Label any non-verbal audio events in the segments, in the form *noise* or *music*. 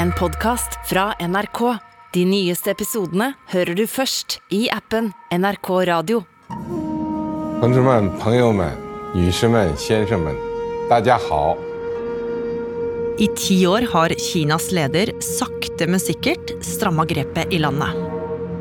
en podkast fra NRK. De nyeste episodene hører du først i appen NRK Radio. 同志们、朋友们、女士们、先生们，大家好。 I ti år har Kinas leder sakte, men sikkert stramma grepet i landet.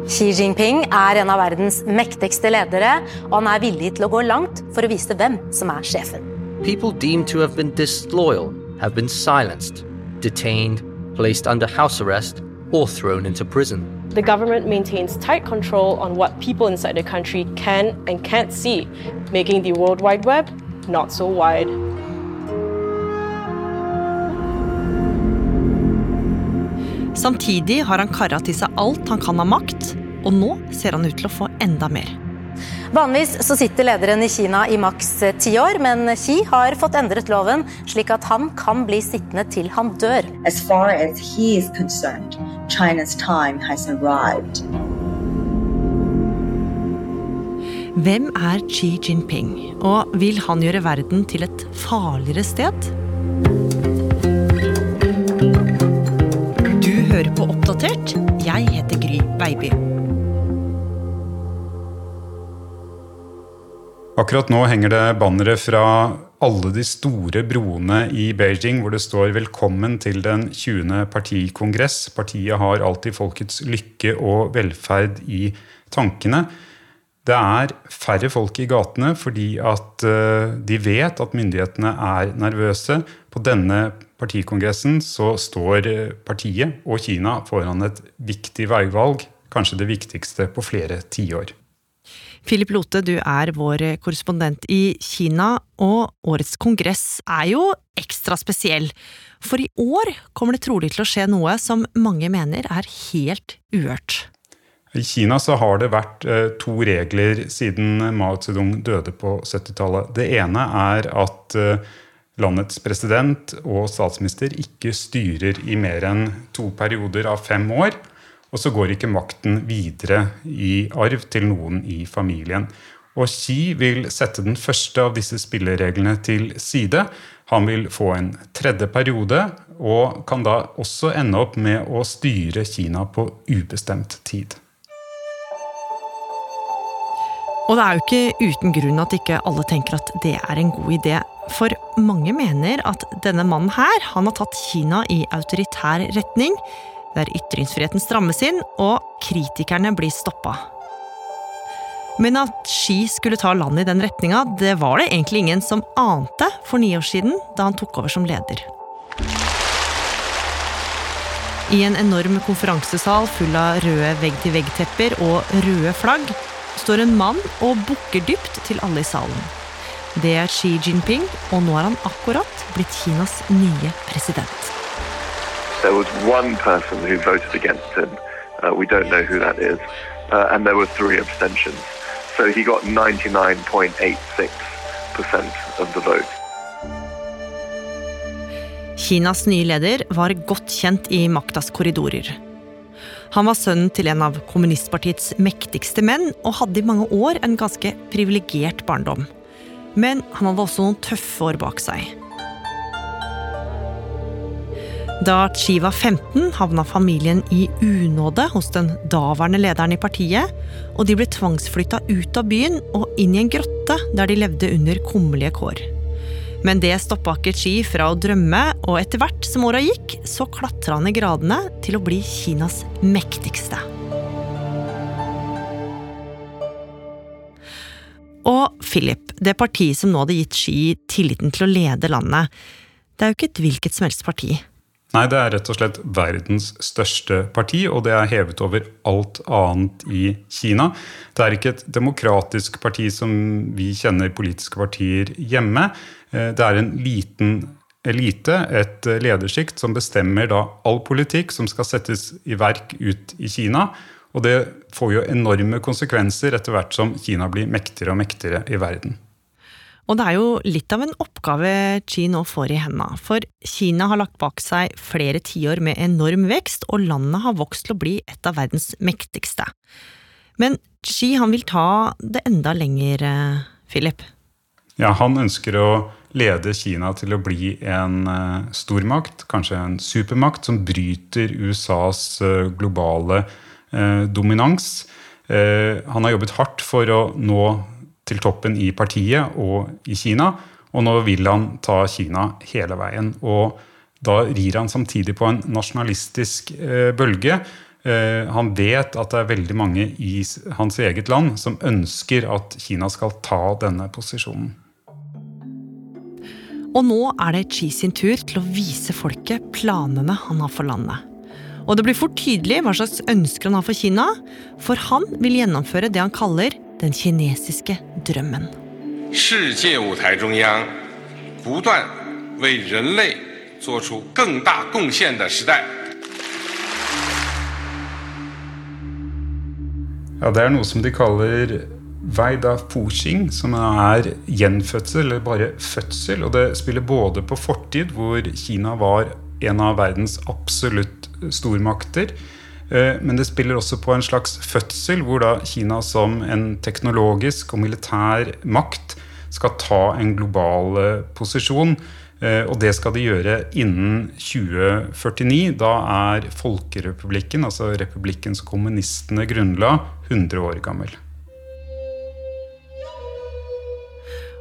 Xi Jinping er en av verdens mektigste ledere, og han er villig til å gå langt for å vise hvem som er sjefen. People deemed to have been disloyal have been silenced, detained, placed under house arrest, or thrown into prison. The government maintains tight control on what people inside the country can and can't see, making the World Wide Web not so wide. Samtidig har han kara til seg alt han kan av makt, og nå ser han ut til å få enda mer. Vanligvis så sitter lederen i Kina i maks eh, ti år, men Xi har fått endret loven slik at han kan bli sittende til han dør. As far as he is concerned, China's time has arrived. Hvem er Xi Jinping, og vil han gjøre verden til et farligere sted? Du hører på Oppdatert. Jeg heter Gry Baby. Akkurat nå henger det bannere fra alle de store broene i Beijing hvor det står 'Velkommen til den 20. partikongress'. Partiet har alltid folkets lykke og velferd i tankene. Det er færre folk i gatene fordi at eh, de vet at myndighetene er nervøse. På denne partikongressen så står eh, partiet og Kina foran et viktig veivalg. Kanskje det viktigste på flere tiår. Philip Lote, du er vår korrespondent i Kina, og årets kongress er jo ekstra spesiell. For i år kommer det trolig til å skje noe som mange mener er helt uhørt. I Kina så har det vært eh, to regler siden Mao Zedong døde på 70-tallet. Det ene er at eh, landets president og statsminister ikke styrer i mer enn to perioder av fem år. Og så går ikke makten videre i arv til noen i familien. Og Xi vil sette den første av disse spillereglene til side. Han vil få en tredje periode, og kan da også ende opp med å styre Kina på ubestemt tid. Og det er jo ikke uten grunn at ikke alle tenker at det er en god idé. For mange mener at denne mannen her, han har tatt Kina i autoritær retning, der ytringsfriheten strammes inn og kritikerne blir stoppa. Men at Xi skulle ta landet i den retninga, det var det egentlig ingen som ante for ni år siden, da han tok over som leder. I en enorm konferansesal full av røde vegg-til-vegg-tepper og røde flagg står en mann og bukker dypt til alle i salen. Det er Xi Jinping, og nå er han akkurat blitt Kinas nye president. There was one person who voted against him. Uh, we don't know who that is. Uh, and there were three abstentions. So he got 99.86% of the vote. Kinas nye leder var godt kjent i maktas korridorer. Han var sønnen til en av kommunistpartiets mektigste menn, og hadde i mange år en ganske privilegert barndom. Men han hadde også noen tøffe år bak seg. Da Xi var 15, havna familien i unåde hos den daværende lederen i partiet, og de ble tvangsflytta ut av byen og inn i en grotte der de levde under kummerlige kår. Men det stoppa ikke Xi fra å drømme, og etter hvert som åra gikk, så klatra han i gradene til å bli Kinas mektigste. Og Philip, det partiet som nå hadde gitt Xi tilliten til å lede landet, det er jo ikke et hvilket som helst parti. Nei, det er rett og slett verdens største parti, og det er hevet over alt annet i Kina. Det er ikke et demokratisk parti som vi kjenner politiske partier hjemme. Eh, Det er en liten elite, et ledersjikt, som bestemmer da all politikk som skal settes i verk ut i Kina. Og det får jo enorme konsekvenser etter hvert som Kina blir mektigere og mektigere i verden. Og det er jo litt av en oppgave Xi nå får i henda, for Kina har lagt bak seg flere tiår med enorm vekst, og landet har vokst til å bli et av verdens mektigste. Men Xi han vil ta det enda lenger, eh, Philip. Ja, Han ønsker å lede Kina til å bli en eh, stormakt, kanskje en supermakt, som bryter USAs eh, globale dominans. Han har jobbet hardt for å nå til toppen i partiet og i Kina, og nå vil han ta Kina hele veien. Og da rir han samtidig på en nasjonalistisk bølge. Han vet at det er veldig mange i hans eget land som ønsker at Kina skal ta denne posisjonen. Og nå er det Xi sin tur til å vise folket planene han har for landet. Og det blir fort tydelig hva slags ønsker han har for Kina, for han vil gjennomføre det han kaller den kinesiske drømmen. Ja, det er noe som de kaller Weida Fuxing, som er gjenfødsel, eller bare fødsel. Og det spiller både på fortid, hvor Kina var en av verdens absolutt stormakter. Eh, men det spiller også på en slags fødsel, hvor da Kina som en teknologisk og militær makt skal ta en global eh, posisjon. Eh, og det skal de gjøre innen 2049. Da er Folkerepublikken, altså republikken som kommunistene grunnla, 100 år gammel.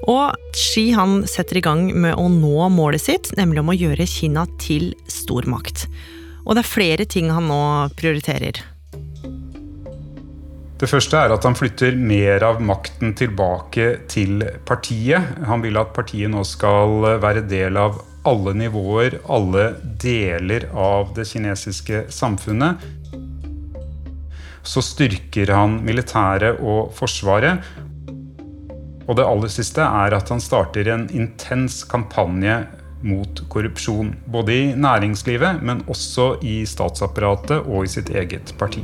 Og Xi han setter i gang med å nå målet sitt, nemlig om å gjøre Kina til stormakt. Og det er flere ting han nå prioriterer. Det første er at han flytter mer av makten tilbake til partiet. Han vil at partiet nå skal være del av alle nivåer, alle deler av det kinesiske samfunnet. Så styrker han militæret og forsvaret, og det aller siste er at han starter en intens kampanje mot korrupsjon. Både i næringslivet, men også i statsapparatet og i sitt eget parti.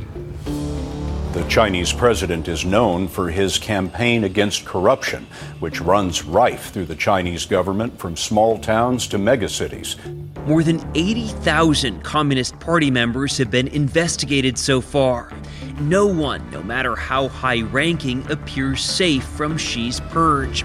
The Chinese president is known for his campaign against corruption, which runs rife through the Chinese government from small towns to megacities. More than 80,000 Communist Party members have been investigated so far. No one, no matter how high ranking, appears safe from Xi's purge.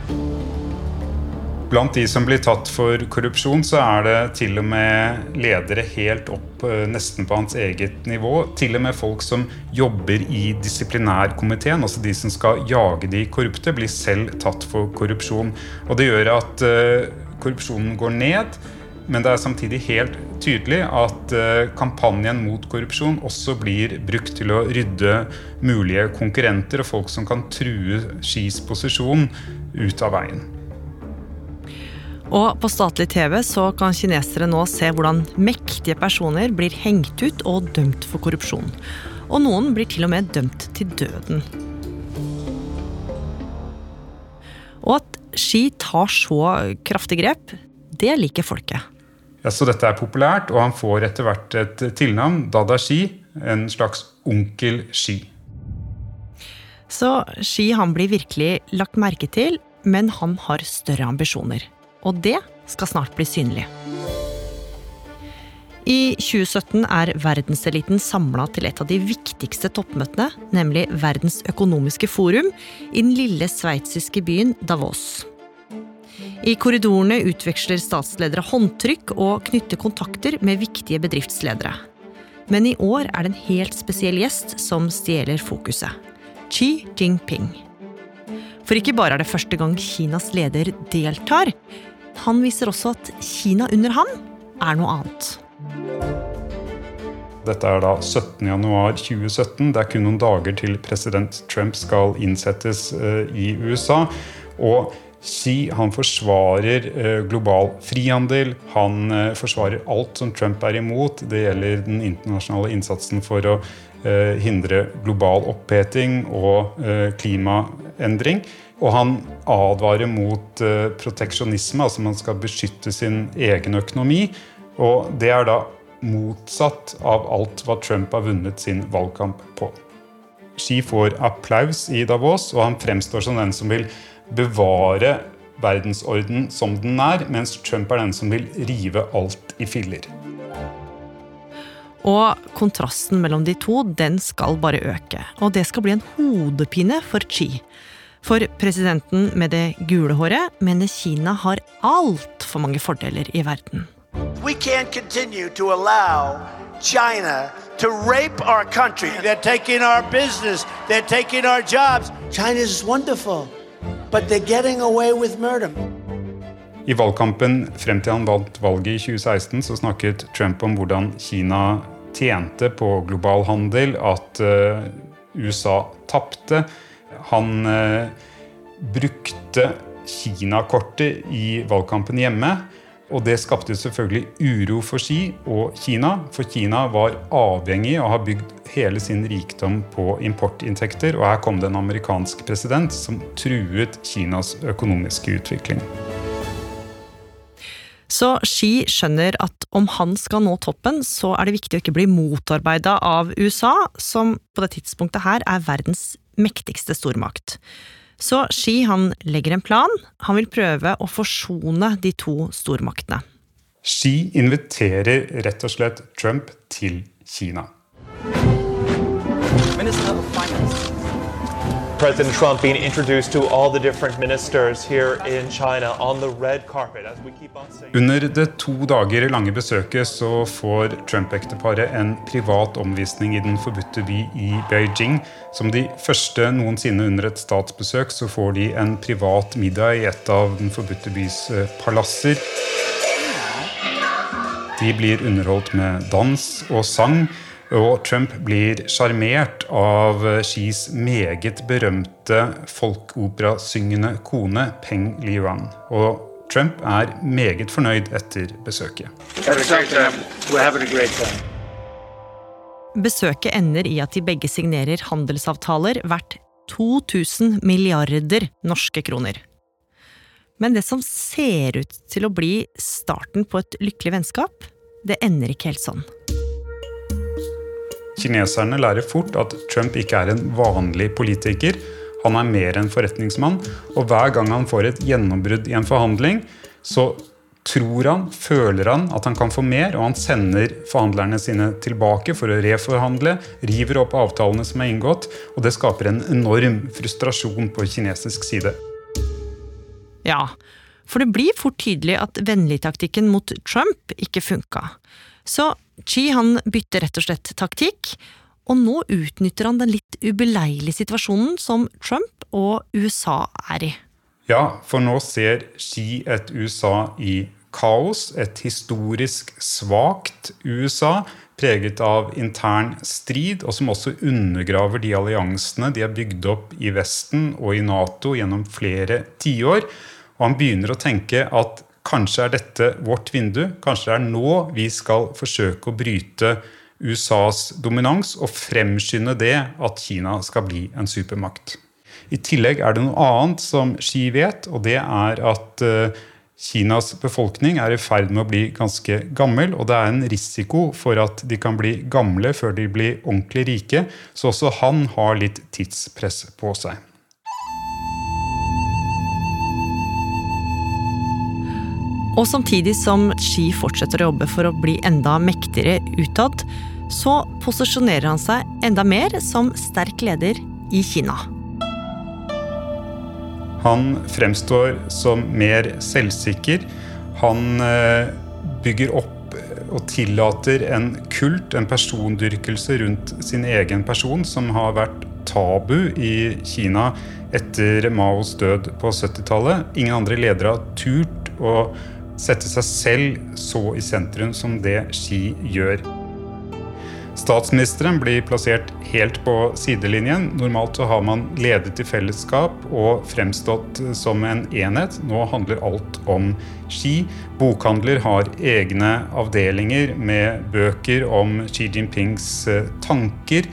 Blant de som blir tatt for korrupsjon, så er det til og med ledere helt opp eh, nesten på hans eget nivå. Til og med folk som jobber i disiplinærkomiteen, altså de som skal jage de korrupte, blir selv tatt for korrupsjon. Og det gjør at uh, korrupsjonen går ned. Men det er samtidig helt tydelig at uh, kampanjen mot korrupsjon også blir brukt til å rydde mulige konkurrenter og folk som kan true Skis posisjon, ut av veien. Og på statlig TV så kan kinesere nå se hvordan mektige personer blir hengt ut og dømt for korrupsjon. Og noen blir til og med dømt til døden. Og at Xi tar så kraftig grep, det liker folket. Ja, Så dette er populært, og han får etter hvert et tilnavn, Dada Xi, en slags onkel Xi. Så Xi han blir virkelig lagt merke til, men han har større ambisjoner. Og det skal snart bli synlig. I 2017 er verdenseliten samla til et av de viktigste toppmøtene, nemlig Verdens økonomiske forum, i den lille sveitsiske byen Davos. I korridorene utveksler statsledere håndtrykk og knytter kontakter med viktige bedriftsledere. Men i år er det en helt spesiell gjest som stjeler fokuset. Xi Jinping. For ikke bare er det første gang Kinas leder deltar, han viser også at Kina under han er noe annet. Dette er da 17.1.2017. Det er kun noen dager til president Trump skal innsettes uh, i USA. Og Xi han forsvarer uh, global frihandel. Han uh, forsvarer alt som Trump er imot. Det gjelder den internasjonale innsatsen for å hindre global oppheting og klimaendring. Og han advarer mot uh, proteksjonisme, altså man skal beskytte sin egen økonomi. Og det er da motsatt av alt hva Trump har vunnet sin valgkamp på. Xi får applaus i Davos, og han fremstår som den som vil bevare verdensorden som den er, mens Trump er den som vil rive alt i filler. Og kontrasten mellom de to den skal bare øke. Og det skal bli en hodepine for Xi. For presidenten med det gule håret mener Kina har altfor mange fordeler i verden. We can't continue to allow China to rape our country. They're taking our business, they're taking our jobs. Kina er wonderful, but they're getting away with murder. I valgkampen frem til han vant valget i 2016, så snakket Trump om hvordan Kina tjente på global handel, at uh, USA tapte. Han uh, brukte Kina-kortet i valgkampen hjemme. Og det skapte selvfølgelig uro for Xi og Kina, for Kina var avhengig av å ha bygd hele sin rikdom på importinntekter, og her kom det en amerikansk president som truet Kinas økonomiske utvikling. Så Xi skjønner at om han skal nå toppen, så er det viktig å ikke bli motarbeida av USA, som på det tidspunktet her er verdens mektigste stormakt. Så Xi han legger en plan. Han vil prøve å forsone de to stormaktene. Xi inviterer rett og slett Trump til Kina. Minister of Finance. President Trump being introduced to all the different ministers here in China on the red carpet. As we keep on saying. Under det to dager lange besøket så får Trump-ekteparet en privat omvisning i Den forbudte by i Beijing. Som de første noensinne under et statsbesøk så får de en privat middag i et av Den forbudte bys eh, palasser. De blir underholdt med dans og sang. Og Trump blir sjarmert av Xis meget berømte folkeoperasyngende kone Peng Liuan. Og Trump er meget fornøyd etter besøket. Besøket ender i at de begge signerer handelsavtaler verdt 2000 milliarder norske kroner. Men det som ser ut til å bli starten på et lykkelig vennskap, det ender ikke helt sånn. Kineserne lærer fort at Trump ikke er en vanlig politiker. Han er mer en forretningsmann, og hver gang han får et gjennombrudd i en forhandling, så tror han, føler han at han kan få mer, og han sender forhandlerne sine tilbake for å reforhandle, river opp avtalene som er inngått, og det skaper en enorm frustrasjon på kinesisk side. Ja, for det blir fort tydelig at vennligtaktikken mot Trump ikke funka. Så Xi han bytter rett og slett taktikk, og nå utnytter han den litt ubeleilige situasjonen som Trump og USA er i. Ja, for nå ser Xi et USA i kaos, et historisk svakt USA, preget av intern strid, og som også undergraver de alliansene de har bygd opp i Vesten og i Nato gjennom flere tiår. Og han begynner å tenke at Kanskje er dette vårt vindu. Kanskje det er nå vi skal forsøke å bryte USAs dominans og fremskynde det at Kina skal bli en supermakt. I tillegg er det noe annet som Xi vet, og det er at eh, Kinas befolkning er i ferd med å bli ganske gammel, og det er en risiko for at de kan bli gamle før de blir ordentlig rike, så også han har litt tidspress på seg. Og samtidig som Xi fortsetter å jobbe for å bli enda mektigere utad, så posisjonerer han seg enda mer som sterk leder i Kina. Han fremstår som mer selvsikker. Han eh, bygger opp og tillater en kult, en persondyrkelse rundt sin egen person, som har vært tabu i Kina etter Maos død på 70-tallet. Ingen andre ledere har turt å sette seg selv så i sentrum som det Xi gjør. Statsministeren blir plassert helt på sidelinjen. Normalt så har man ledet i fellesskap og fremstått som en enhet. Nå handler alt om Xi. Bokhandler har egne avdelinger med bøker om Xi Jinpings eh, tanker.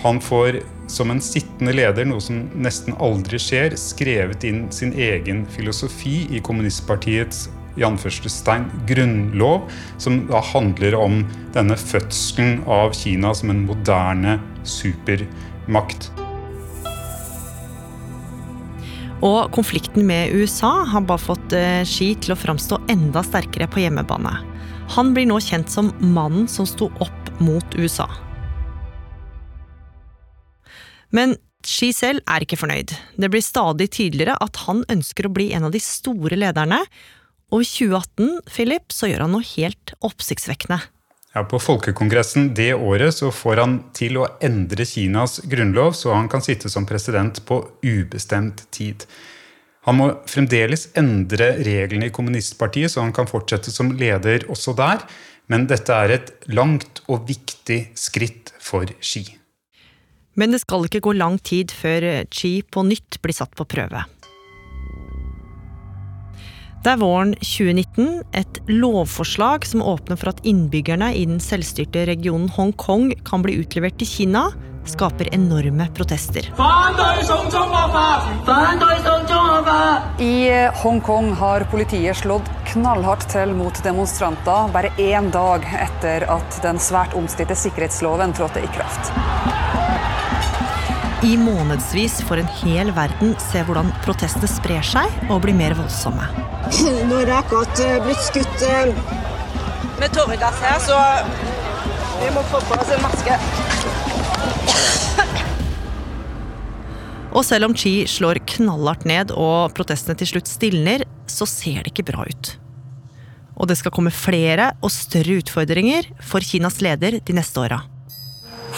Han får som en sittende leder, noe som nesten aldri skjer, skrevet inn sin egen filosofi i kommunistpartiets i anførselstegn grunnlov, som da handler om denne fødselen av Kina som en moderne supermakt. Og konflikten med USA har bare fått eh, Xi til å framstå enda sterkere på hjemmebane. Han blir nå kjent som mannen som sto opp mot USA. Men Xi selv er ikke fornøyd. Det blir stadig tydeligere at han ønsker å bli en av de store lederne, og i 2018 Philip, så gjør han noe helt oppsiktsvekkende. Ja, På folkekongressen det året så får han til å endre Kinas grunnlov, så han kan sitte som president på ubestemt tid. Han må fremdeles endre reglene i kommunistpartiet, så han kan fortsette som leder også der. Men dette er et langt og viktig skritt for Xi. Men det skal ikke gå lang tid før Xi på nytt blir satt på prøve. Det er våren 2019 et lovforslag som åpner for at innbyggerne i den selvstyrte regionen Hongkong kan bli utlevert til Kina, skaper enorme protester. I Hongkong har politiet slått knallhardt til mot demonstranter bare én dag etter at den svært omstridte sikkerhetsloven trådte i kraft. I månedsvis får en hel verden se hvordan protestene sprer seg og blir mer voldsomme. *laughs* Nå er det akkurat blitt skutt med tåregass her, så vi må få på oss en maske. Og selv om Xi slår knallhardt ned og protestene til slutt stilner, så ser det ikke bra ut. Og det skal komme flere og større utfordringer for Kinas leder de neste åra.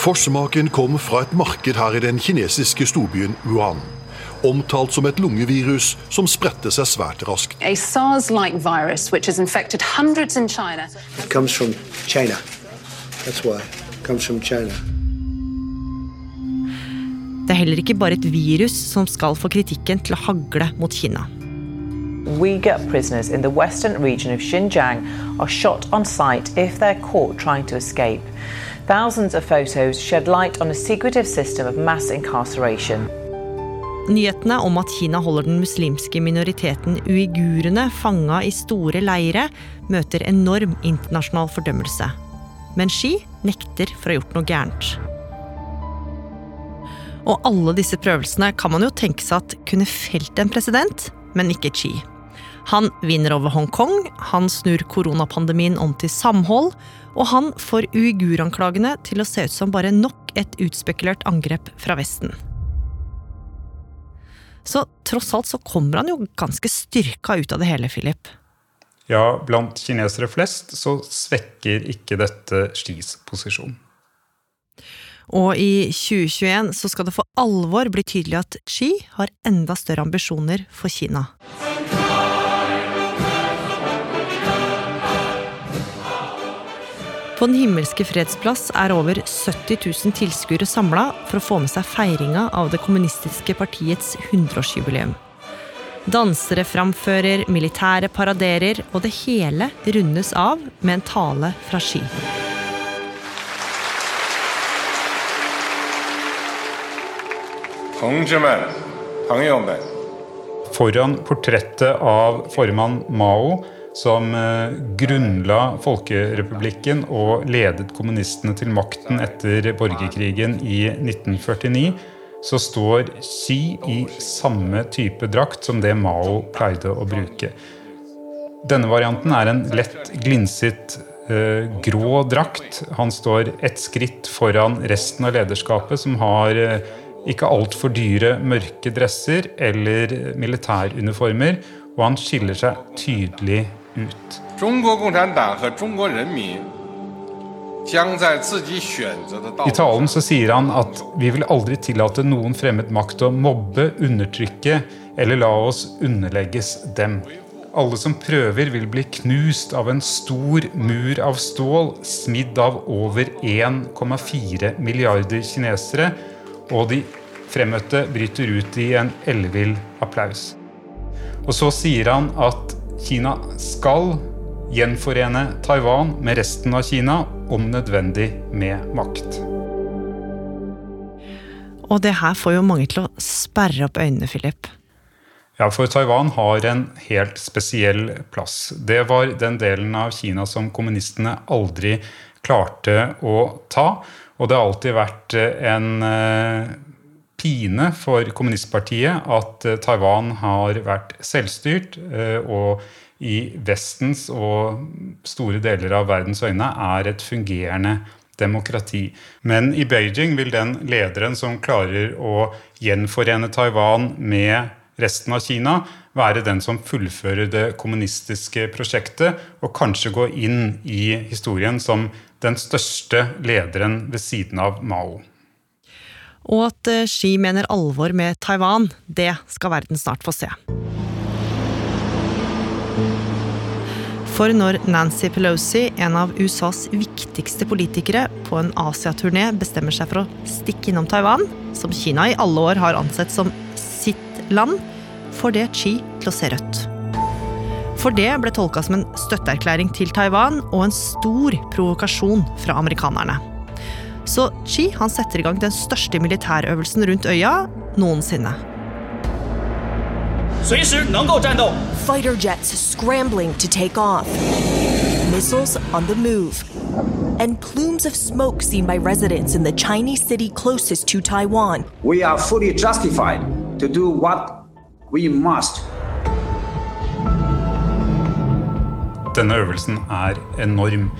Forsmaken kom fra et marked her i den kinesiske storbyen Wuhan. Omtalt som et lungevirus som spredte seg svært raskt. A SARS-like virus which has infected hundreds in China. It comes from China. That's why. It comes from China. Det er heller ikke bare et virus som skal få kritikken til å hagle mot Kina. Uyghur prisoners in the western region of Xinjiang are shot on sight if they're caught trying to escape. Thousands of photos shed light on a secretive system of mass incarceration. Nyhetene om at Kina holder den muslimske minoriteten uigurene fanga i store leire, møter enorm internasjonal fordømmelse. Men Xi nekter for å ha gjort noe gærent. Og alle disse prøvelsene kan man jo tenke seg at kunne felt en president, men ikke Xi. Han vinner over Hongkong, han snur koronapandemien om til samhold, og han får uiguranklagene til å se ut som bare nok et utspekulert angrep fra Vesten. Så tross alt så kommer han jo ganske styrka ut av det hele, Philip. Ja, blant kinesere flest så svekker ikke dette Xis posisjon. Og i 2021 så skal det for alvor bli tydelig at Xi har enda større ambisjoner for Kina. På Den himmelske fredsplass er over 70 000 tilskuere samla for å få med seg feiringa av det kommunistiske partiets 100-årsjubileum. Dansere framfører, militære paraderer, og det hele rundes av med en tale fra Ski. Foran portrettet av formann Mao som grunnla Folkerepublikken og ledet kommunistene til makten etter borgerkrigen i 1949, så står Xi i samme type drakt som det Mao pleide å bruke. Denne varianten er en lett glinset eh, grå drakt. Han står ett skritt foran resten av lederskapet, som har eh, ikke altfor dyre mørke dresser eller militæruniformer, og han skiller seg tydelig ut. I talen så sier han at vi vil aldri tillate noen fremmed makt å mobbe, undertrykke eller la oss underlegges dem. Alle som prøver, vil bli knust av en stor mur av stål, smidd av over 1,4 milliarder kinesere, og de fremmøtte bryter ut i en ellevill applaus. Og så sier han at Kina skal gjenforene Taiwan med resten av Kina, om nødvendig med makt. Og det her får jo mange til å sperre opp øynene, Philip. Ja, for Taiwan har en helt spesiell plass. Det var den delen av Kina som kommunistene aldri klarte å ta. Og det har alltid vært en pine for kommunistpartiet at Taiwan har vært selvstyrt. og i Vestens og store deler av verdens øyne er et fungerende demokrati. Men i Beijing vil den lederen som klarer å gjenforene Taiwan med resten av Kina, være den som fullfører det kommunistiske prosjektet, og kanskje gå inn i historien som den største lederen ved siden av Mao. Og at eh, Xi mener alvor med Taiwan, det skal verden snart få se. For når Nancy Pelosi, en av USAs viktigste politikere, på en Asia-turné bestemmer seg for å stikke innom Taiwan, som Kina i alle år har ansett som sitt land, får det Xi til å se rødt. For det ble tolka som en støtteerklæring til Taiwan og en stor provokasjon fra amerikanerne. Så Chi han setter i gang den største militærøvelsen rundt øya noensinne. Fighter jets scrambling to take off. Missiles on the move. And plumes of smoke seen by residents in the Chinese city closest to Taiwan. We are fully justified to do what we must. Denne øvelsen er enorm.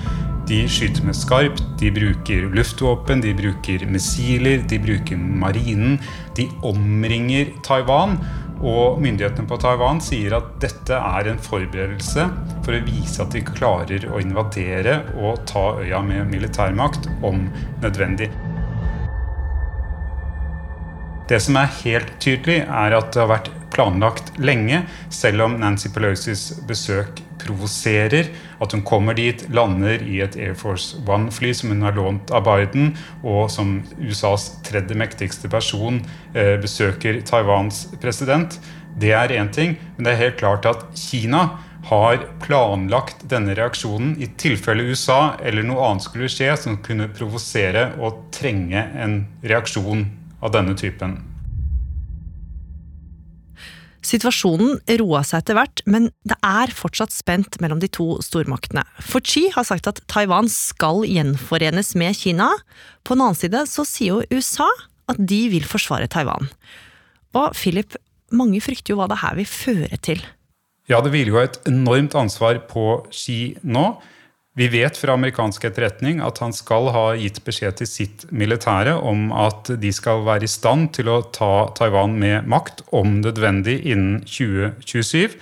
De skyter med skarpt, de bruker luftvåpen, de bruker missiler, de bruker marinen. De omringer Taiwan. Og myndighetene på Taiwan sier at dette er en forberedelse for å vise at de klarer å invadere og ta øya med militærmakt om nødvendig. Det som er helt tydelig, er at det har vært planlagt lenge, selv om Nancy Pelosis besøk provoserer. At hun kommer dit, lander i et Air Force One-fly som hun har lånt av Biden, og som USAs tredje mektigste person eh, besøker Taiwans president. Det er én ting, men det er helt klart at Kina har planlagt denne reaksjonen i tilfelle USA eller noe annet skulle skje som kunne provosere og trenge en reaksjon av denne typen. Situasjonen roa seg etter hvert, men det er fortsatt spent mellom de to stormaktene. For Xi har sagt at Taiwan skal gjenforenes med Kina. På den annen side så sier jo USA at de vil forsvare Taiwan. Og Philip, mange frykter jo hva det her vil føre til. Ja, det hviler jo et enormt ansvar på Xi nå. Vi vet fra amerikansk etterretning at han skal ha gitt beskjed til sitt militære om at de skal være i stand til å ta Taiwan med makt, om nødvendig, innen 2027.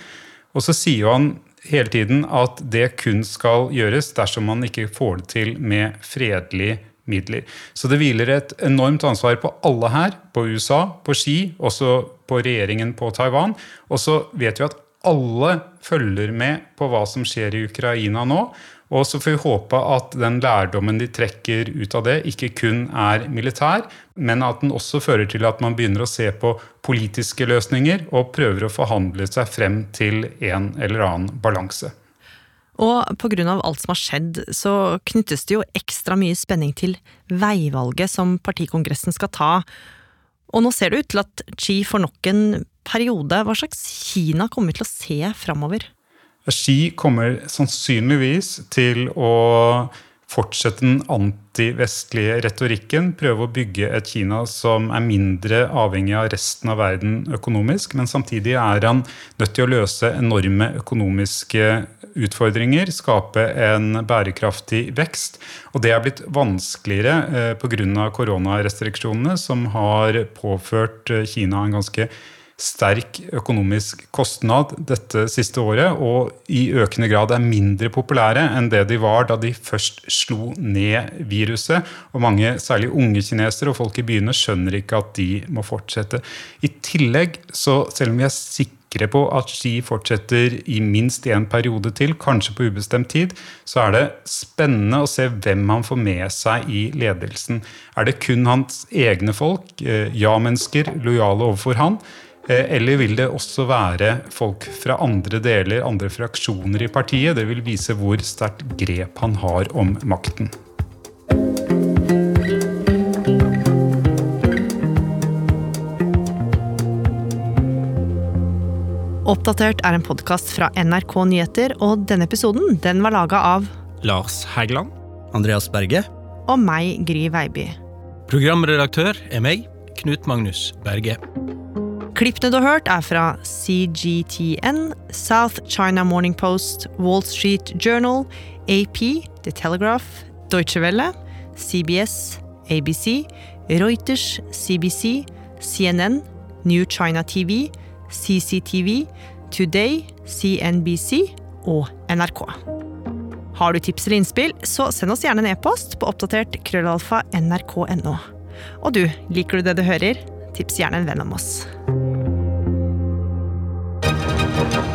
Og så sier han hele tiden at det kun skal gjøres dersom man ikke får det til med fredelige midler. Så det hviler et enormt ansvar på alle her, på USA, på Xi, også på regjeringen på Taiwan. Og så vet vi at alle følger med på hva som skjer i Ukraina nå. Og så får vi håpe at den lærdommen de trekker ut av det, ikke kun er militær, men at den også fører til at man begynner å se på politiske løsninger og prøver å forhandle seg frem til en eller annen balanse. Og pga. alt som har skjedd, så knyttes det jo ekstra mye spenning til veivalget som partikongressen skal ta. Og nå ser det ut til at Xi får nok en periode. Hva slags Kina kommer vi til å se framover? Xi kommer sannsynligvis til å fortsette den antivestlige retorikken, prøve å bygge et Kina som er mindre avhengig av resten av verden økonomisk, men samtidig er han nødt til å løse enorme økonomiske utfordringer, skape en bærekraftig vekst. Og det er blitt vanskeligere eh, pga. koronarestriksjonene, som har påført eh, Kina en ganske sterk økonomisk kostnad dette siste året, og i økende grad er mindre populære enn det de var da de først slo ned viruset. Og mange, særlig unge kinesere og folk i byene, skjønner ikke at de må fortsette. I tillegg, så selv om vi er sikre på at Xi fortsetter i minst én periode til, kanskje på ubestemt tid, så er det spennende å se hvem han får med seg i ledelsen. Er det kun hans egne folk, eh, ja-mennesker, lojale overfor han? Eh, eller vil det også være folk fra andre deler, andre fraksjoner i partiet? Det vil vise hvor sterkt grep han har om makten. Oppdatert er en podkast fra NRK Nyheter, og denne episoden den var laga av Lars Hægeland. Andreas Berge. Og meg, Gry Veiby. Programredaktør er meg, Knut Magnus Berge. Klippene du har hørt, er fra CGTN, South China Morning Post, Wall Street Journal, AP, The Telegraph, Deutsche Welle, CBS, ABC, Reuters, CBC, CNN, New China TV, CCTV, Today, CNBC og NRK. Har du tips eller innspill, så send oss gjerne en e-post på oppdatert krøllalfa nrk.no. Og du, liker du det du hører? Tips gjerne en venn om oss.